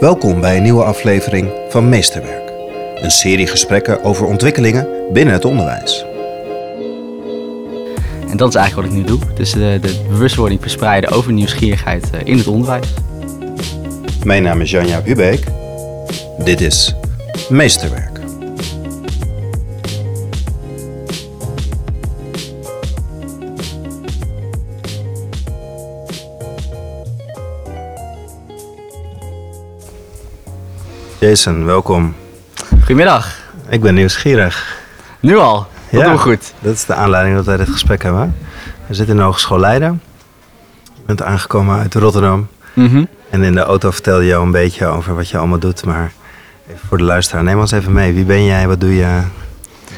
Welkom bij een nieuwe aflevering van Meesterwerk. Een serie gesprekken over ontwikkelingen binnen het onderwijs. En dat is eigenlijk wat ik nu doe. Dus de, de bewustwording verspreiden over nieuwsgierigheid eh, in het onderwijs. Mijn naam is Janja Hubeek. Dit is Meesterwerk. Jason, welkom. Goedemiddag. Ik ben nieuwsgierig. Nu al. Dat Ja. doen we goed. Dat is de aanleiding dat wij dit gesprek hebben. We zitten in de Hogeschool Leiden. Je bent aangekomen uit Rotterdam. Mhm. En in de auto vertelde je al een beetje over wat je allemaal doet. Maar even voor de luisteraar, neem ons even mee. Wie ben jij? Wat doe je?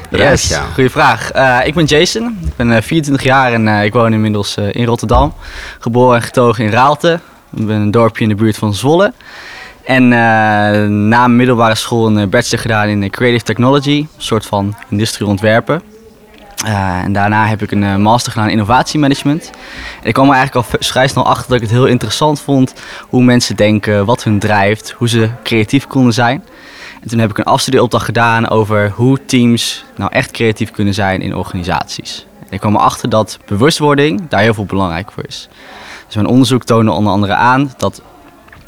Yes, jou. goeie vraag. Eh, ik ben Jason. Ik ben eh, 24 jaar en eh, ik woon inmiddels eh, in Rotterdam. Geboren en getogen in Raalte. Ik ben een dorpje in de buurt van Zwolle. En eh, na middelbare school een eh, bachelor gedaan in eh, Creative Technology. Een soort van industrieel ontwerpen. En daarna heb ik een master gedaan in innovatiemanagement. En ik kwam er eigenlijk al vrij snel achter dat ik het heel interessant vond hoe mensen denken, wat hun drijft, hoe ze creatief konden zijn. En toen heb ik een afstudeeropdracht gedaan over hoe teams nou echt creatief kunnen zijn in organisaties. En ik kwam erachter dat bewustwording daar heel veel belangrijk voor is. Dus mijn onderzoek toonde onder andere aan dat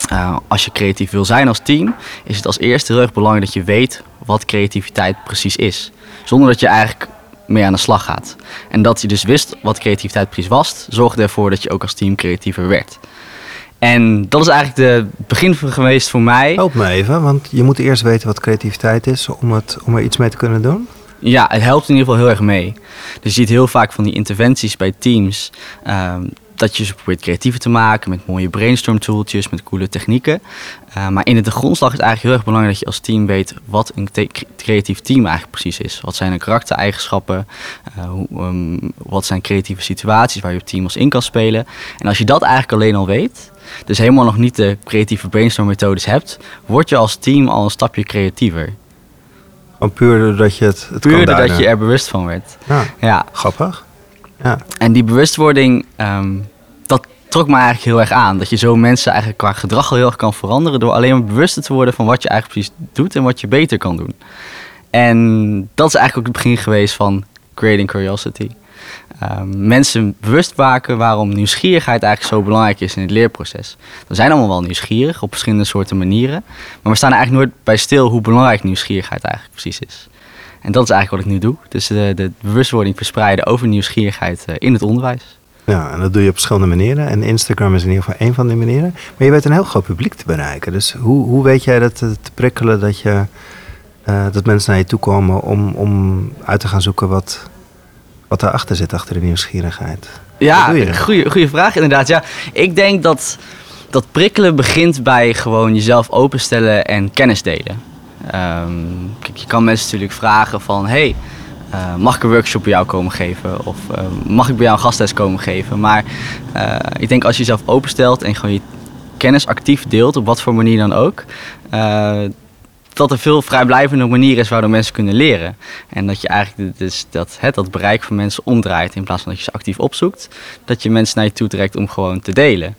eh, als je creatief wil zijn als team, is het als eerste heel erg belangrijk dat je weet wat creativiteit precies is. Zonder dat je eigenlijk mee aan de slag gaat. En dat je dus wist wat creativiteit precies was, zorgde ervoor dat je ook als team creatiever werd. En dat is eigenlijk de begin geweest voor mij. Help me even, want je moet eerst weten wat creativiteit is om, het, om er iets mee te kunnen doen. Ja, het helpt in ieder geval heel erg mee. Dus je ziet heel vaak van die interventies bij teams. ehm, dat je ze probeert creatiever te maken met mooie brainstorm tooltjes, met coole technieken. Eh, maar in de grondslag is het eigenlijk heel erg belangrijk dat je als team weet wat een creatief team eigenlijk precies is. Wat zijn de karaktereigenschappen? eh, hoe, ehm, wat zijn creatieve situaties waar je team als in kan spelen? En als je dat eigenlijk alleen al weet, dus helemaal nog niet de creatieve brainstorm methodes hebt, word je als team al een stapje creatiever. Gewoon puur doordat je het, het Puur kan doordat je er bewust van werd. Ja, Ja, grappig. Ja. en die bewustwording, ehm, dat trok me eigenlijk heel erg aan. Dat je zo mensen eigenlijk qua gedrag al heel erg kan veranderen door alleen maar bewuster te worden van wat je eigenlijk precies doet en wat je beter kan doen. En dat is eigenlijk ook het begin geweest van Creating Curiosity. Ehm, mensen bewust maken waarom nieuwsgierigheid eigenlijk zo belangrijk is in het leerproces. We zijn allemaal wel nieuwsgierig op verschillende soorten manieren, maar we staan er eigenlijk nooit bij stil hoe belangrijk nieuwsgierigheid eigenlijk precies is. En dat is eigenlijk wat ik nu doe. Dus de, de bewustwording verspreiden over nieuwsgierigheid eh, in het onderwijs. ja, en dat doe je op verschillende manieren. En Instagram is in ieder geval één van die manieren. Maar je weet een heel groot publiek te bereiken. Dus hoe, hoe weet jij dat te, te prikkelen dat, je, eh, dat mensen naar je toe komen om, om uit te gaan zoeken wat, wat daarachter zit, achter de nieuwsgierigheid? Ja, goede vraag inderdaad. Ja, ik denk dat dat prikkelen begint bij gewoon jezelf openstellen en kennis delen. Ehm, kijk, je kan mensen natuurlijk vragen van... Hey, eh, mag ik een workshop bij jou komen geven? Of eh, mag ik bij jou een gastles komen geven? Maar eh, ik denk als je jezelf openstelt en gewoon je kennis actief deelt... op wat voor manier dan ook... dat er veel vrijblijvende manieren is waardoor mensen kunnen leren. En dat je eigenlijk dus dat, het, dat bereik van mensen omdraait in plaats van dat je ze actief opzoekt. Dat je mensen naar je toe trekt om gewoon te delen.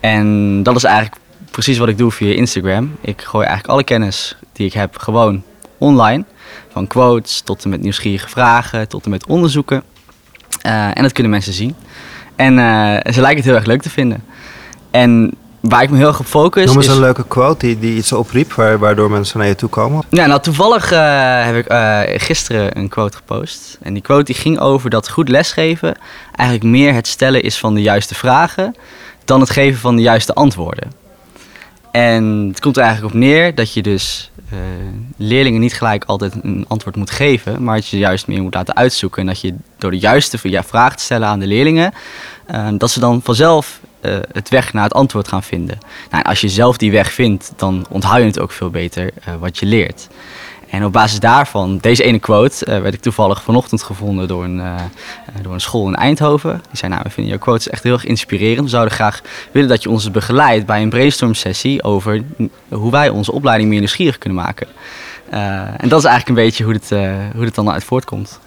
En dat is eigenlijk precies wat ik doe via Instagram. Ik gooi eigenlijk alle kennis die ik heb gewoon online. Van quotes tot en met nieuwsgierige vragen, tot en met onderzoeken. Eh, en dat kunnen mensen zien. En eh, ze lijken het heel erg leuk te vinden. En waar ik me heel erg op focus Noem eens is... een leuke quote die, die iets opriep, waar, waardoor mensen naar je toe komen. Ja, nou toevallig eh, heb ik gisteren een quote gepost. En die quote die ging over dat goed lesgeven eigenlijk meer het stellen is van de juiste vragen dan het geven van de juiste antwoorden. En het komt er eigenlijk op neer dat je dus eh, leerlingen niet gelijk altijd een antwoord moet geven, maar dat je juist meer moet laten uitzoeken. En dat je door de juiste vraag te stellen aan de leerlingen, eh, dat ze dan vanzelf eh, het weg naar het antwoord gaan vinden. Nou, als je zelf die weg vindt, dan onthoud je het ook veel beter wat je leert. En op basis daarvan, deze ene quote, eh, werd ik toevallig vanochtend gevonden door een, eh, eh, door een school in Eindhoven. Die zei, nou, we vinden jouw quotes echt heel erg inspirerend. We zouden graag willen dat je ons begeleidt bij een brainstorm sessie over hoe wij onze opleiding meer nieuwsgierig kunnen maken. En dat is eigenlijk een beetje hoe het, hoe het dan uit voortkomt.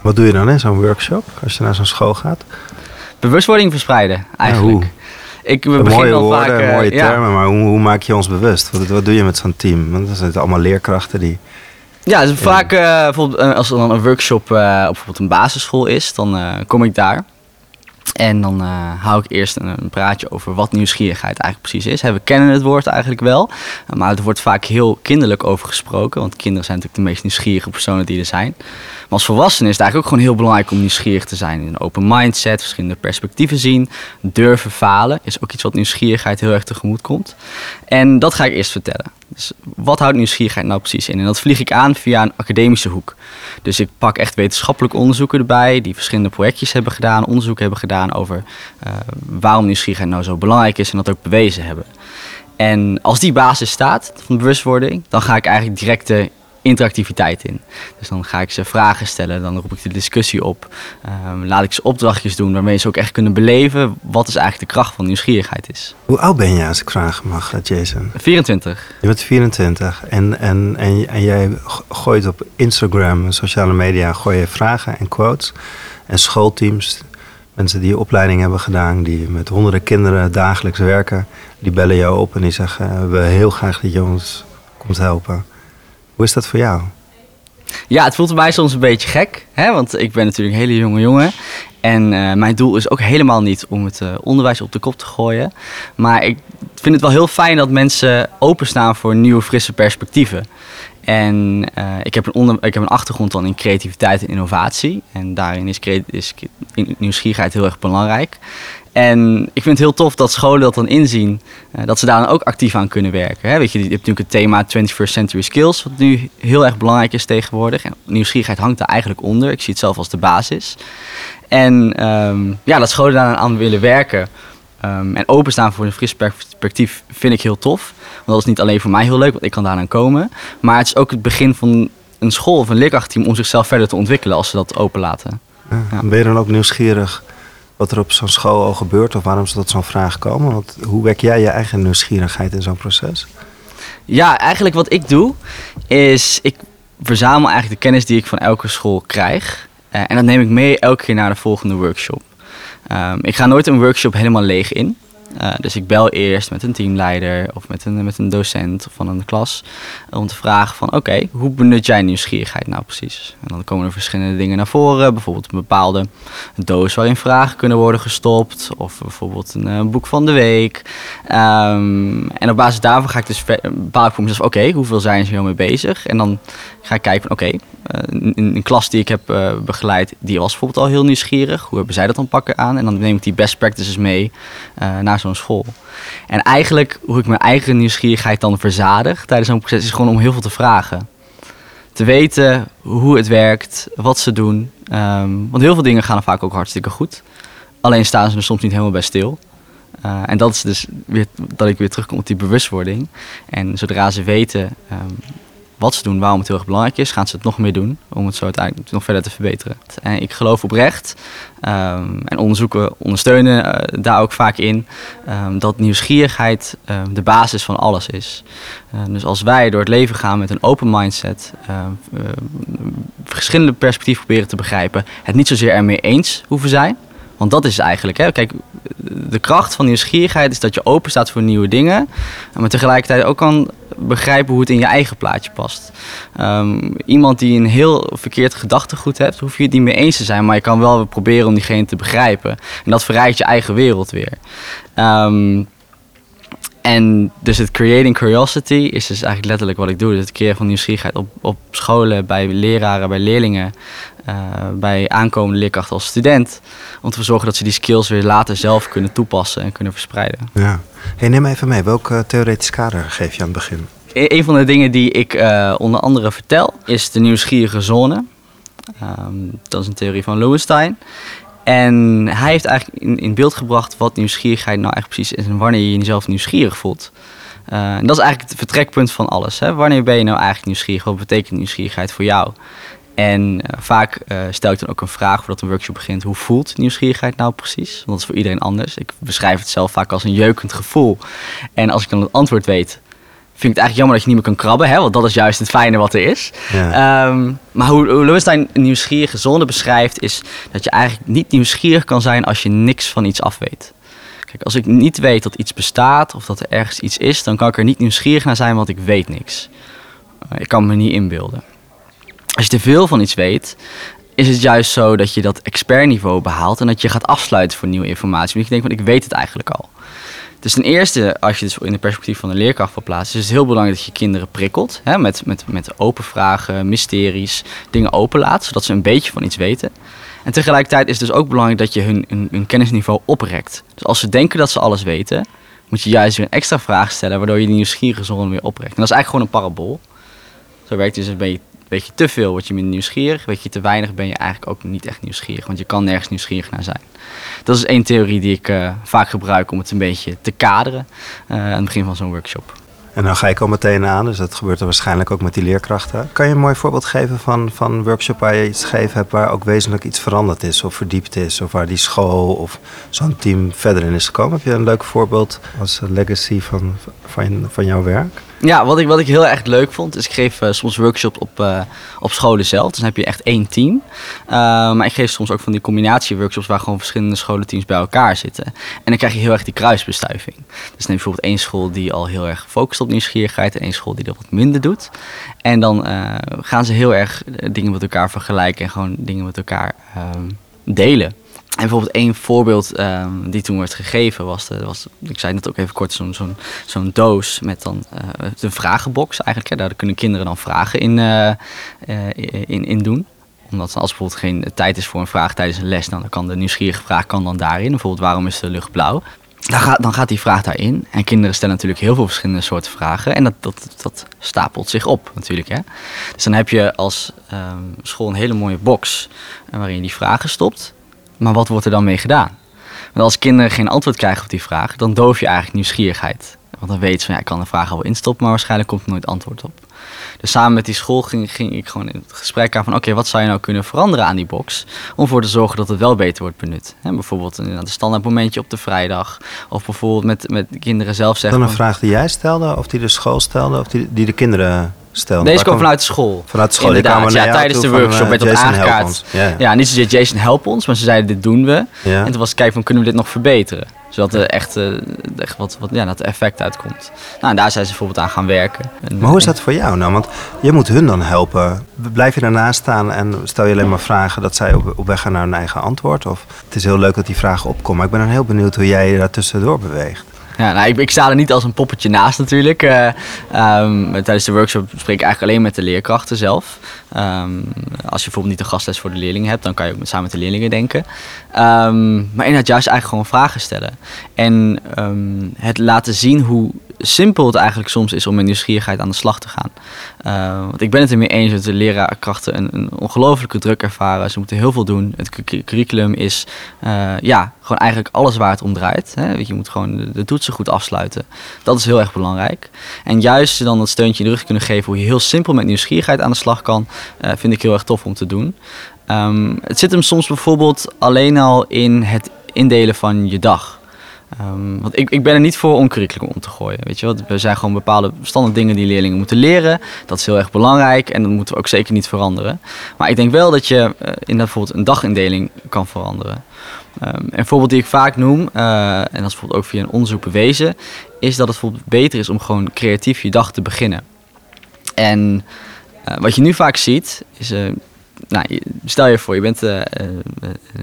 Wat doe je dan in zo'n workshop, als je naar zo'n school gaat? Bewustwording verspreiden, eigenlijk. hoe? ik we Mooie beginnen al woorden, vaak... mooie ja. termen, maar hoe, hoe maak je ons bewust? Wat, wat doe je met zo'n team? Want dat zijn allemaal leerkrachten die... Ja, dus vaak eh, bijvoorbeeld eh, als er dan een workshop eh, op bijvoorbeeld een basisschool is, dan kom ik daar. En dan eh, hou ik eerst een, een praatje over wat nieuwsgierigheid eigenlijk precies is. Hè, we kennen het woord eigenlijk wel, maar er wordt vaak heel kinderlijk over gesproken. Want kinderen zijn natuurlijk de meest nieuwsgierige personen die er zijn. Maar als volwassenen is het eigenlijk ook gewoon heel belangrijk om nieuwsgierig te zijn. In een open mindset, verschillende perspectieven zien, durven falen. Is ook iets wat nieuwsgierigheid heel erg tegemoet komt. En dat ga ik eerst vertellen. Dus wat houdt nieuwsgierigheid nou precies in? En dat vlieg ik aan via een academische hoek. Dus ik pak echt wetenschappelijke onderzoeken erbij, die verschillende projectjes hebben gedaan, onderzoeken hebben gedaan over eh, waarom nieuwsgierigheid nou zo belangrijk is en dat ook bewezen hebben. En als die basis staat van bewustwording, dan ga ik eigenlijk direct de interactiviteit in. Dus dan ga ik ze vragen stellen, dan roep ik de discussie op. Ehm, laat ik ze opdrachtjes doen waarmee ze ook echt kunnen beleven wat is eigenlijk de kracht van nieuwsgierigheid is. Hoe oud ben je als ik vragen mag, Jason? 24. Je bent 24 en, en, en, en jij gooit op Instagram en sociale media gooi je vragen en quotes. En schoolteams, mensen die opleiding hebben gedaan, die met honderden kinderen dagelijks werken, die bellen jou op en die zeggen: "Eh, We willen heel graag dat je ons komt helpen. Hoe is dat voor jou? Ja, het voelt mij soms een beetje gek, hè? want ik ben natuurlijk een hele jonge jongen. En eh, mijn doel is ook helemaal niet om het eh, onderwijs op de kop te gooien. Maar ik vind het wel heel fijn dat mensen openstaan voor nieuwe, frisse perspectieven. En eh, ik, heb een ik heb een achtergrond dan in creativiteit en innovatie. En daarin is, is nieuwsgierigheid heel erg belangrijk. En ik vind het heel tof dat scholen dat dan inzien, eh, dat ze daar dan ook actief aan kunnen werken. Hè? Weet je, je hebt natuurlijk het thema 21st Century Skills, wat nu heel erg belangrijk is tegenwoordig. En nieuwsgierigheid hangt daar eigenlijk onder. Ik zie het zelf als de basis. En ehm, ja, dat scholen daar aan willen werken ehm, en openstaan voor een fris perspectief vind ik heel tof. Want dat is niet alleen voor mij heel leuk, want ik kan daaraan komen. Maar het is ook het begin van een school of een leerkrachtteam om zichzelf verder te ontwikkelen als ze dat openlaten. Ja. Ja. Ben je dan ook nieuwsgierig wat er op zo'n school al gebeurt of waarom ze tot zo'n vraag komen? Want hoe wek jij je eigen nieuwsgierigheid in zo'n proces? Ja, eigenlijk wat ik doe is ik verzamel eigenlijk de kennis die ik van elke school krijg. Eh, en dat neem ik mee elke keer naar de volgende workshop. Ehm, ik ga nooit een workshop helemaal leeg in. Eh, dus ik bel eerst met een teamleider of met een, met een docent van een klas. Om te vragen van oké, hoe benut jij nieuwsgierigheid nou precies? En dan komen er verschillende dingen naar voren. Bijvoorbeeld een bepaalde doos waarin vragen kunnen worden gestopt. Of bijvoorbeeld een eh, boek van de week. Ehm, en op basis daarvan ga ik dus bepaal voor mezelf, oké, hoeveel zijn ze hiermee bezig? En dan ga ik kijken van, oké, eh, een, een klas die ik heb eh, begeleid, die was bijvoorbeeld al heel nieuwsgierig. Hoe hebben zij dat dan pakken aan? En dan neem ik die best practices mee eh, naar zo'n school. En eigenlijk, hoe ik mijn eigen nieuwsgierigheid dan verzadig tijdens zo'n proces, is gewoon om heel veel te vragen. Te weten hoe het werkt, wat ze doen. Ehm, want heel veel dingen gaan er vaak ook hartstikke goed. Alleen staan ze er soms niet helemaal bij stil. En dat is dus weer dat ik weer terugkom op die bewustwording. En zodra ze weten um, wat ze doen, waarom het heel erg belangrijk is, gaan ze het nog meer doen om het zo uiteindelijk nog verder te verbeteren. En ik geloof oprecht, um, en onderzoeken ondersteunen uh, daar ook vaak in, um, dat nieuwsgierigheid de basis van alles is. Dus als wij door het leven gaan met een open mindset, uh, verschillende perspectieven proberen te begrijpen, het niet zozeer ermee eens hoeven zijn. Want dat is eigenlijk. Hè? Kijk, de kracht van nieuwsgierigheid is dat je open staat voor nieuwe dingen. Maar tegelijkertijd ook kan begrijpen hoe het in je eigen plaatje past. Um, iemand die een heel verkeerd gedachtegoed hebt, hoef je het niet mee eens te zijn. Maar je kan wel proberen om diegene te begrijpen. En dat verrijkt je eigen wereld weer. Um, en dus het creating curiosity is dus eigenlijk letterlijk wat ik doe. Dus het creëren van nieuwsgierigheid op, op scholen, bij leraren, bij leerlingen, bij aankomende leerkrachten als student. Om te zorgen dat ze die skills weer later zelf kunnen toepassen en kunnen verspreiden. Ja. Hey, neem even mee, welk uh, theoretisch kader geef je aan het begin? E een van de dingen die ik uh, onder andere vertel is de nieuwsgierige zone. Um, dat is een theorie van Lowenstein. En hij heeft eigenlijk in, in, beeld gebracht wat nieuwsgierigheid nou echt precies is en wanneer je jezelf nieuwsgierig voelt. Uh, en dat is eigenlijk het vertrekpunt van alles. Hè? Wanneer ben je nou eigenlijk nieuwsgierig? Wat betekent nieuwsgierigheid voor jou? En uh, vaak uh, stel ik dan ook een vraag voordat een workshop begint. Hoe voelt nieuwsgierigheid nou precies? Want dat is voor iedereen anders. Ik beschrijf het zelf vaak als een jeukend gevoel. En als ik dan het antwoord weet, vind ik het eigenlijk jammer dat je niet meer kan krabben, hè? want dat is juist het fijne wat er is. Ja. Um, maar hoe, hoe Lowenstein een nieuwsgierige zone beschrijft, is dat je eigenlijk niet nieuwsgierig kan zijn als je niks van iets af weet. Kijk, als ik niet weet dat iets bestaat of dat er ergens iets is, dan kan ik er niet nieuwsgierig naar zijn, want ik weet niks. Uh, ik kan me niet inbeelden. Als je te veel van iets weet, is het juist zo dat je dat expertniveau behaalt en dat je gaat afsluiten voor nieuwe informatie. Want je denkt, van ik weet het eigenlijk al. Dus ten eerste, als je het in de perspectief van de leerkracht wil plaatsen, is het heel belangrijk dat je kinderen prikkelt. Hè, met, met, met open vragen, mysteries, dingen openlaat, zodat ze een beetje van iets weten. En tegelijkertijd is het dus ook belangrijk dat je hun, hun, kennisniveau oprekt. Dus als ze denken dat ze alles weten, moet je juist weer een extra vraag stellen, waardoor je die nieuwsgierige zone weer oprekt. En dat is eigenlijk gewoon een parabool. Zo werkt dus een beetje Weet je te veel, word je minder nieuwsgierig. Weet je te weinig, ben je eigenlijk ook niet echt nieuwsgierig. Want je kan nergens nieuwsgierig naar zijn. Dat is één theorie die ik uh, vaak gebruik om het een beetje te kaderen uh, aan het begin van zo'n workshop. En dan ga ik al meteen aan, dus dat gebeurt er waarschijnlijk ook met die leerkrachten. Kan je een mooi voorbeeld geven van, van een workshop waar je iets gegeven hebt waar ook wezenlijk iets veranderd is of verdiept is, of waar die school of zo'n team verder in is gekomen? Heb je een leuk voorbeeld als legacy van, van, van jouw werk? Ja, wat ik, wat ik heel erg leuk vond, is ik geef uh, soms workshops op, uh, op scholen zelf. Dus dan heb je echt één team. Uh, maar ik geef soms ook van die combinatieworkshops waar gewoon verschillende scholenteams bij elkaar zitten. En dan krijg je heel erg die kruisbestuiving. Dus je bijvoorbeeld één school die al heel erg focust op nieuwsgierigheid en één school die dat wat minder doet. En dan gaan ze heel erg dingen met elkaar vergelijken en gewoon dingen met elkaar ehm, delen. En bijvoorbeeld één voorbeeld um, die toen werd gegeven was, was ik zei net ook even kort, zo'n doos met dan uh, de vragenbox eigenlijk. Hè. Daar kunnen kinderen dan vragen in, uh, uh, in, in doen omdat als bijvoorbeeld geen tijd is voor een vraag tijdens een les, dan kan de nieuwsgierige vraag kan dan daarin. Bijvoorbeeld waarom is de lucht blauw? Dan gaat, dan gaat die vraag daarin. En kinderen stellen natuurlijk heel veel verschillende soorten vragen. En dat, dat, dat stapelt zich op natuurlijk. Hè? Dus dan heb je als um, school een hele mooie box waarin je die vragen stopt. Maar wat wordt er dan mee gedaan? Want als kinderen geen antwoord krijgen op die vraag, dan doof je eigenlijk nieuwsgierigheid. Want dan weet ze van ja, ik kan de vraag al wel instoppen, maar waarschijnlijk komt er nooit antwoord op. Dus samen met die school ging, ging ik gewoon in het gesprek aan van oké, wat zou je nou kunnen veranderen aan die box om ervoor te zorgen dat het wel beter wordt benut. He, bijvoorbeeld een, een standaard momentje op de vrijdag of bijvoorbeeld met, met kinderen zelf zeggen. Dan een vraag die jij stelde of die de school stelde of die, die de kinderen stelden? Deze kwam vanuit de school. Vanuit de school, Inderdaad, ja, tijdens de workshop werd dat aangekaart. Ja, ja. ja, niet zozeer Jason help ons, maar ze zeiden dit doen we. Ja. En toen was het kijken van kunnen we dit nog verbeteren? Zodat er echt, uh, echt wat, wat, ja, dat effect uitkomt. Nou, en daar zijn ze bijvoorbeeld aan gaan werken. En, maar hoe is dat voor jou nou? Want je moet hun dan helpen. Blijf je daarnaast staan en stel je alleen maar vragen dat zij op, op weg gaan naar hun eigen antwoord? Of het is heel leuk dat die vragen opkomen, maar ik ben dan heel benieuwd hoe jij je daar tussendoor beweegt. Ja, nou, ik, sta er niet als een poppetje naast natuurlijk. Uh, um, tijdens de workshop spreek ik eigenlijk alleen met de leerkrachten zelf. Um, als je bijvoorbeeld niet een gastles voor de leerlingen hebt, dan kan je ook samen met de leerlingen denken. Um, maar inderdaad juist eigenlijk gewoon vragen stellen. En het laten zien hoe simpel het eigenlijk soms is om met nieuwsgierigheid aan de slag te gaan. Uh, want ik ben het ermee eens dat de leraarkrachten een, een ongelofelijke druk ervaren. Ze moeten heel veel doen. Het curriculum is uh, ja, gewoon eigenlijk alles waar het om draait. Hè. Je moet gewoon de, toetsen goed afsluiten. Dat is heel erg belangrijk. En juist dan dat steuntje in de rug kunnen geven hoe je heel simpel met nieuwsgierigheid aan de slag kan, uh, vind ik heel erg tof om te doen. Um, het zit hem soms bijvoorbeeld alleen al in het indelen van je dag. Um, want ik, ik ben er niet voor om curriculum om te gooien. Weet je wat? Er zijn gewoon bepaalde standaard dingen die leerlingen moeten leren. Dat is heel erg belangrijk en dat moeten we ook zeker niet veranderen. Maar ik denk wel dat je uh, in bijvoorbeeld een dagindeling kan veranderen. Um, een voorbeeld die ik vaak noem, uh, en dat is bijvoorbeeld ook via een onderzoek bewezen, is dat het bijvoorbeeld beter is om gewoon creatief je dag te beginnen. En uh, wat je nu vaak ziet, is nou, stel je voor, je bent uh,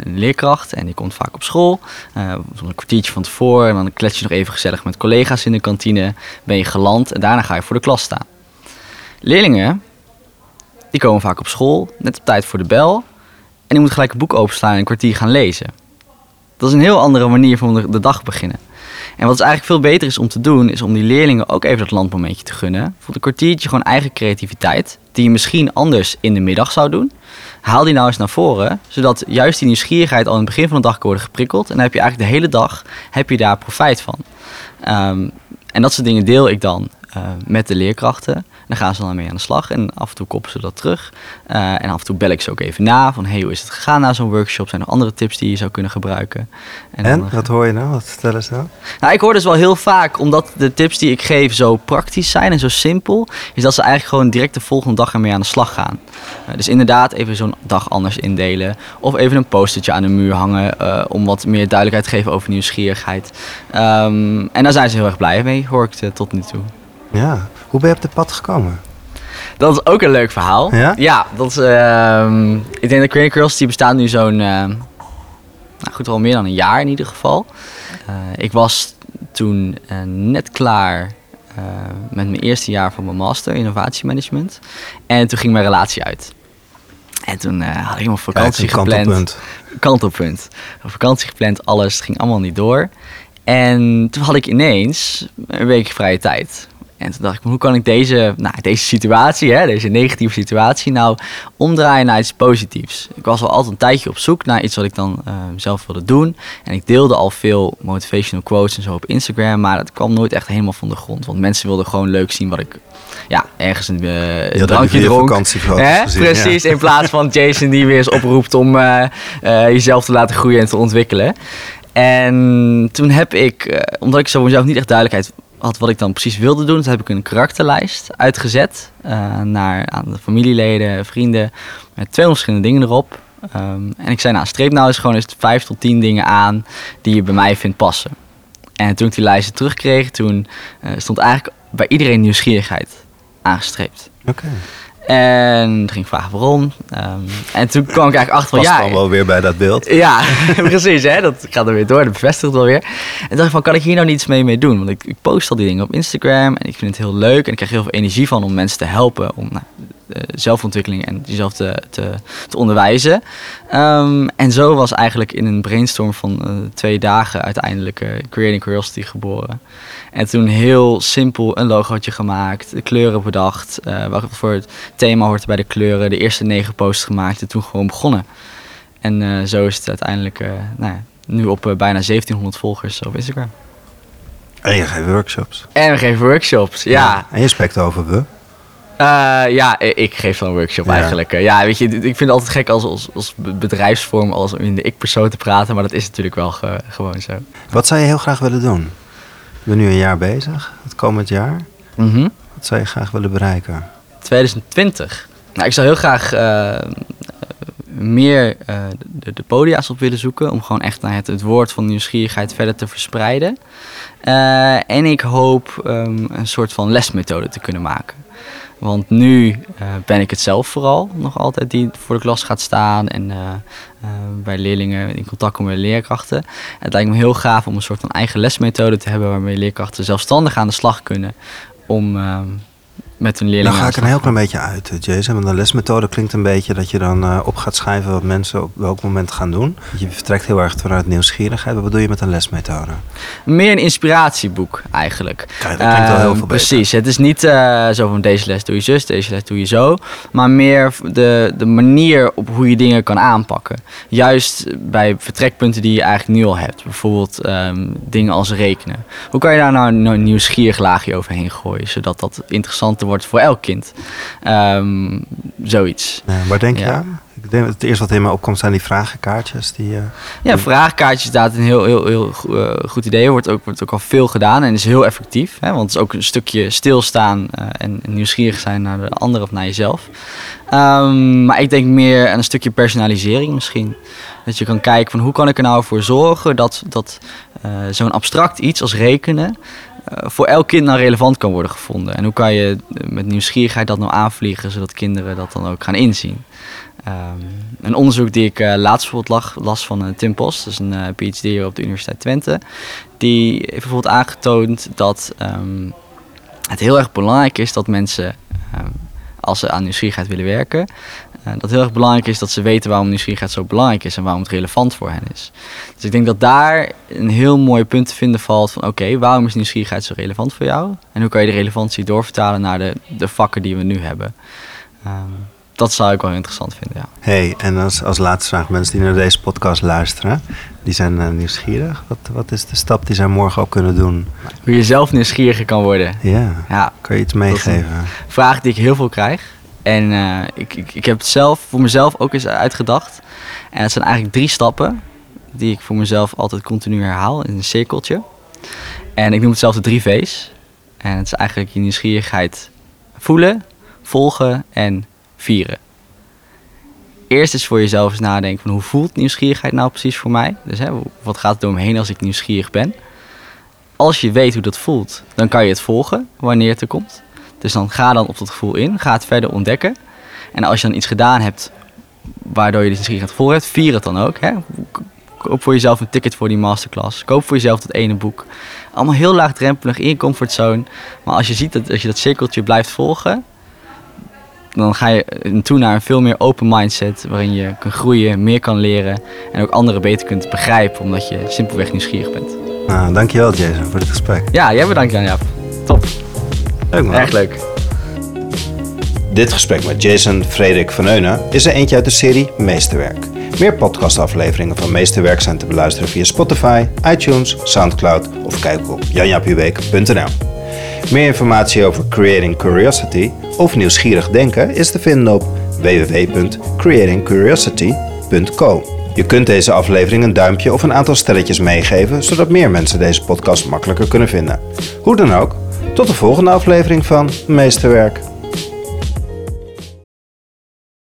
een leerkracht en je komt vaak op school. Een kwartiertje van tevoren, en dan klets je nog even gezellig met collega's in de kantine. Ben je geland en daarna ga je voor de klas staan. Leerlingen, die komen vaak op school, net op tijd voor de bel. En die moeten gelijk een boek openslaan en een kwartier gaan lezen. Dat is een heel andere manier van de, dag beginnen. En wat eigenlijk veel beter is om te doen, is om die leerlingen ook even dat landmomentje te gunnen. Bijvoorbeeld een kwartiertje gewoon eigen creativiteit, die je misschien anders in de middag zou doen. Haal die nou eens naar voren, zodat juist die nieuwsgierigheid al in het begin van de dag kan worden geprikkeld. En dan heb je eigenlijk de hele dag heb je daar profijt van. Um, en dat soort dingen deel ik dan eh, met de leerkrachten. Dan gaan ze dan mee aan de slag en af en toe koppen ze dat terug. Eh, en af en toe bel ik ze ook even na van hey, hoe is het gegaan na zo'n workshop? Zijn er andere tips die je zou kunnen gebruiken? En, dan, eh, wat hoor je nou? Wat vertellen ze nou? nou, ik hoor dus wel heel vaak, omdat de tips die ik geef zo praktisch zijn en zo simpel, is dat ze eigenlijk gewoon direct de volgende dag ermee aan de slag gaan. Eh, dus inderdaad, even zo'n dag anders indelen. Of even een postertje aan de muur hangen eh, om wat meer duidelijkheid te geven over nieuwsgierigheid. Ehm, en daar zijn ze heel erg blij mee, hoor ik tot nu toe. Ja. Hoe ben je op dit pad gekomen? Dat is ook een leuk verhaal. Ja? dat is, ehm, ik denk dat Creative Curiosity bestaat nu zo'n, ehm, nou goed, al meer dan een jaar in ieder geval. Eh, ik was toen eh, net klaar eh, met mijn eerste jaar van mijn master innovatiemanagement. En toen ging mijn relatie uit. En toen had ik helemaal vakantie Kijk, gepland. kantelpunt. Kantelpunt. Vakantie gepland, alles. Het ging allemaal niet door. En toen had ik ineens een week vrije tijd. En toen dacht ik, hoe kan ik deze, nou, deze situatie, hè, deze negatieve situatie, nou omdraaien naar iets positiefs? Ik was al altijd een tijdje op zoek naar iets wat ik dan eh, zelf wilde doen. En ik deelde al veel motivational quotes en zo op Instagram, maar dat kwam nooit echt helemaal van de grond. Want mensen wilden gewoon leuk zien wat ik ja, ergens een, uh, een drankje dronk. vakantiefoto's Hè? gezien, Precies, ja. in plaats van Jason die weer eens oproept om eh, jezelf te laten groeien en te ontwikkelen. En toen heb ik, omdat ik zo mezelf niet echt duidelijkheid had wat ik dan precies wilde doen, toen heb ik een karakterlijst uitgezet eh, naar aan de familieleden, vrienden, met twee verschillende dingen erop. Ehm, en ik zei, nou, streep nou eens gewoon eens vijf tot tien dingen aan die je bij mij vindt passen. En toen ik die lijsten terugkreeg, toen eh, stond eigenlijk bij iedereen nieuwsgierigheid aangestreept. Oké. En toen ging ik vragen waarom. Ehm, en toen kwam ik eigenlijk achter van ja. wel weer bij dat beeld. Ja, precies. Hè? Dat gaat er weer door. Dat bevestigt wel weer. En dacht ik van, kan ik hier nou niets mee mee doen? Want ik, ik post al die dingen op Instagram. En ik vind het heel leuk. En ik krijg heel veel energie van om mensen te helpen. Om nou, zelfontwikkeling en jezelf te, te, te onderwijzen. Ehm, en zo was eigenlijk in een brainstorm van eh, twee dagen uiteindelijk eh, Creating Curiosity geboren. En toen heel simpel een logootje gemaakt, de kleuren bedacht. eh wat voor het thema hoort bij de kleuren. De eerste negen posts gemaakt en toen gewoon begonnen. En eh, zo is het uiteindelijk eh, nou ja, nu op eh, bijna 1700 volgers op Instagram. En je geeft workshops. En we geven workshops, ja. En je spreekt over we. Eh, ja, ik geef dan een workshop Ja. eigenlijk. Eh, ja, weet je, ik vind het altijd gek als, als, als be- bedrijfsvorm, als om in de ik-persoon te praten. Maar dat is natuurlijk wel ge- gewoon zo. Wat zou je heel graag willen doen? Je bent nu een jaar bezig, het komend jaar. Mhm. Wat zou je graag willen bereiken? 2020. Nou, ik zou heel graag eh, meer de, de podia's op willen zoeken. Om gewoon echt het, het woord van nieuwsgierigheid verder te verspreiden. En ik hoop ehm, een soort van lesmethode te kunnen maken. Want nu eh, ben ik het zelf vooral nog altijd die voor de klas gaat staan en eh, eh, bij leerlingen in contact komen met leerkrachten. Het lijkt me heel gaaf om een soort van eigen lesmethode te hebben waarmee leerkrachten zelfstandig aan de slag kunnen om ehm, met hun leerlingen Dan ga aan ik de een heel klein beetje uit, eh, Jason. Want een lesmethode klinkt een beetje dat je dan eh, op gaat schrijven wat mensen op welk moment gaan doen. Je vertrekt heel erg vanuit nieuwsgierigheid. Wat bedoel je met een lesmethode? Meer een inspiratieboek eigenlijk. Kijk, dat klinkt wel heel Ehm, veel beter. Precies, het is niet eh, zo van deze les doe je zus, deze les doe je zo. Maar meer de, de manier op hoe je dingen kan aanpakken. Juist bij vertrekpunten die je eigenlijk nu al hebt. Bijvoorbeeld ehm, dingen als rekenen. Hoe kan je daar nou een nieuwsgierig laagje overheen gooien, zodat dat wordt voor elk kind? Ehm, zoiets. Eh, waar denk je Ja. aan? Ik denk dat het eerste wat in me opkomt zijn die vragenkaartjes. Die, eh, Ja, vraagkaartjes is inderdaad een heel, heel, heel eh, goed idee. Wordt ook, wordt ook al veel gedaan en is heel effectief. Hè? Want het is ook een stukje stilstaan eh, en nieuwsgierig zijn naar de ander of naar jezelf. Ehm, maar ik denk meer aan een stukje personalisering misschien. Dat je kan kijken van hoe kan ik er nou voor zorgen dat, dat zo'n abstract iets als rekenen voor elk kind nou relevant kan worden gevonden. En hoe kan je eh, met nieuwsgierigheid dat nou aanvliegen zodat kinderen dat dan ook gaan inzien. Ehm, een onderzoek die ik eh, laatst bijvoorbeeld lag, las van eh, Tim Post, dat is een eh, PhD op de Universiteit Twente. Die heeft bijvoorbeeld aangetoond dat ehm, het heel erg belangrijk is dat mensen, ehm, als ze aan nieuwsgierigheid willen werken, eh, dat het heel erg belangrijk is dat ze weten waarom nieuwsgierigheid zo belangrijk is en waarom het relevant voor hen is. Dus ik denk dat daar een heel mooi punt te vinden valt van oké, waarom is nieuwsgierigheid zo relevant voor jou? En hoe kan je de relevantie doorvertalen naar de, de vakken die we nu hebben? Ehm, dat zou ik wel interessant vinden, ja. Hey, en als, als laatste vraag, mensen die naar deze podcast luisteren, die zijn uh, nieuwsgierig. Wat, wat is de stap die zij morgen ook kunnen doen? Hoe je zelf nieuwsgieriger kan worden. Ja, Ja, kan je iets meegeven? vraag die ik heel veel krijg. En eh, ik, ik, ik heb het zelf voor mezelf ook eens uitgedacht. En het zijn eigenlijk drie stappen die ik voor mezelf altijd continu herhaal in een cirkeltje. En ik noem het zelf de drie V's. En het is eigenlijk je nieuwsgierigheid voelen, volgen en vieren. Eerst is voor jezelf eens nadenken van hoe voelt nieuwsgierigheid nou precies voor mij? Dus hè, wat gaat er door me heen als ik nieuwsgierig ben? Als je weet hoe dat voelt, dan kan je het volgen wanneer het er komt. Dus dan ga dan op dat gevoel in, ga het verder ontdekken. En als je dan iets gedaan hebt waardoor je die nieuwsgierigheid vol hebt, vier het dan ook. Hè? Koop voor jezelf een ticket voor die masterclass. Koop voor jezelf dat ene boek. Allemaal heel laagdrempelig in je comfortzone. Maar als je ziet dat als je dat cirkeltje blijft volgen, dan ga je toe naar een veel meer open mindset. Waarin je kan groeien, meer kan leren. En ook anderen beter kunt begrijpen, omdat je simpelweg nieuwsgierig bent. Nou, dankjewel Jason voor dit gesprek. Ja, jij bedankt Jan Jaap. Top. Leuk man. Erg leuk. Dit gesprek met Jason Frederik van Eunen is er eentje uit de serie Meesterwerk. Meer podcastafleveringen van Meesterwerk zijn te beluisteren via Spotify, iTunes, Soundcloud of kijk op janjapubeek.nl. Meer informatie over Creating Curiosity of nieuwsgierig denken is te vinden op www.creatingcuriosity.co. Je kunt deze aflevering een duimpje of een aantal sterretjes meegeven, zodat meer mensen deze podcast makkelijker kunnen vinden. Hoe dan ook, tot de volgende aflevering van Meesterwerk.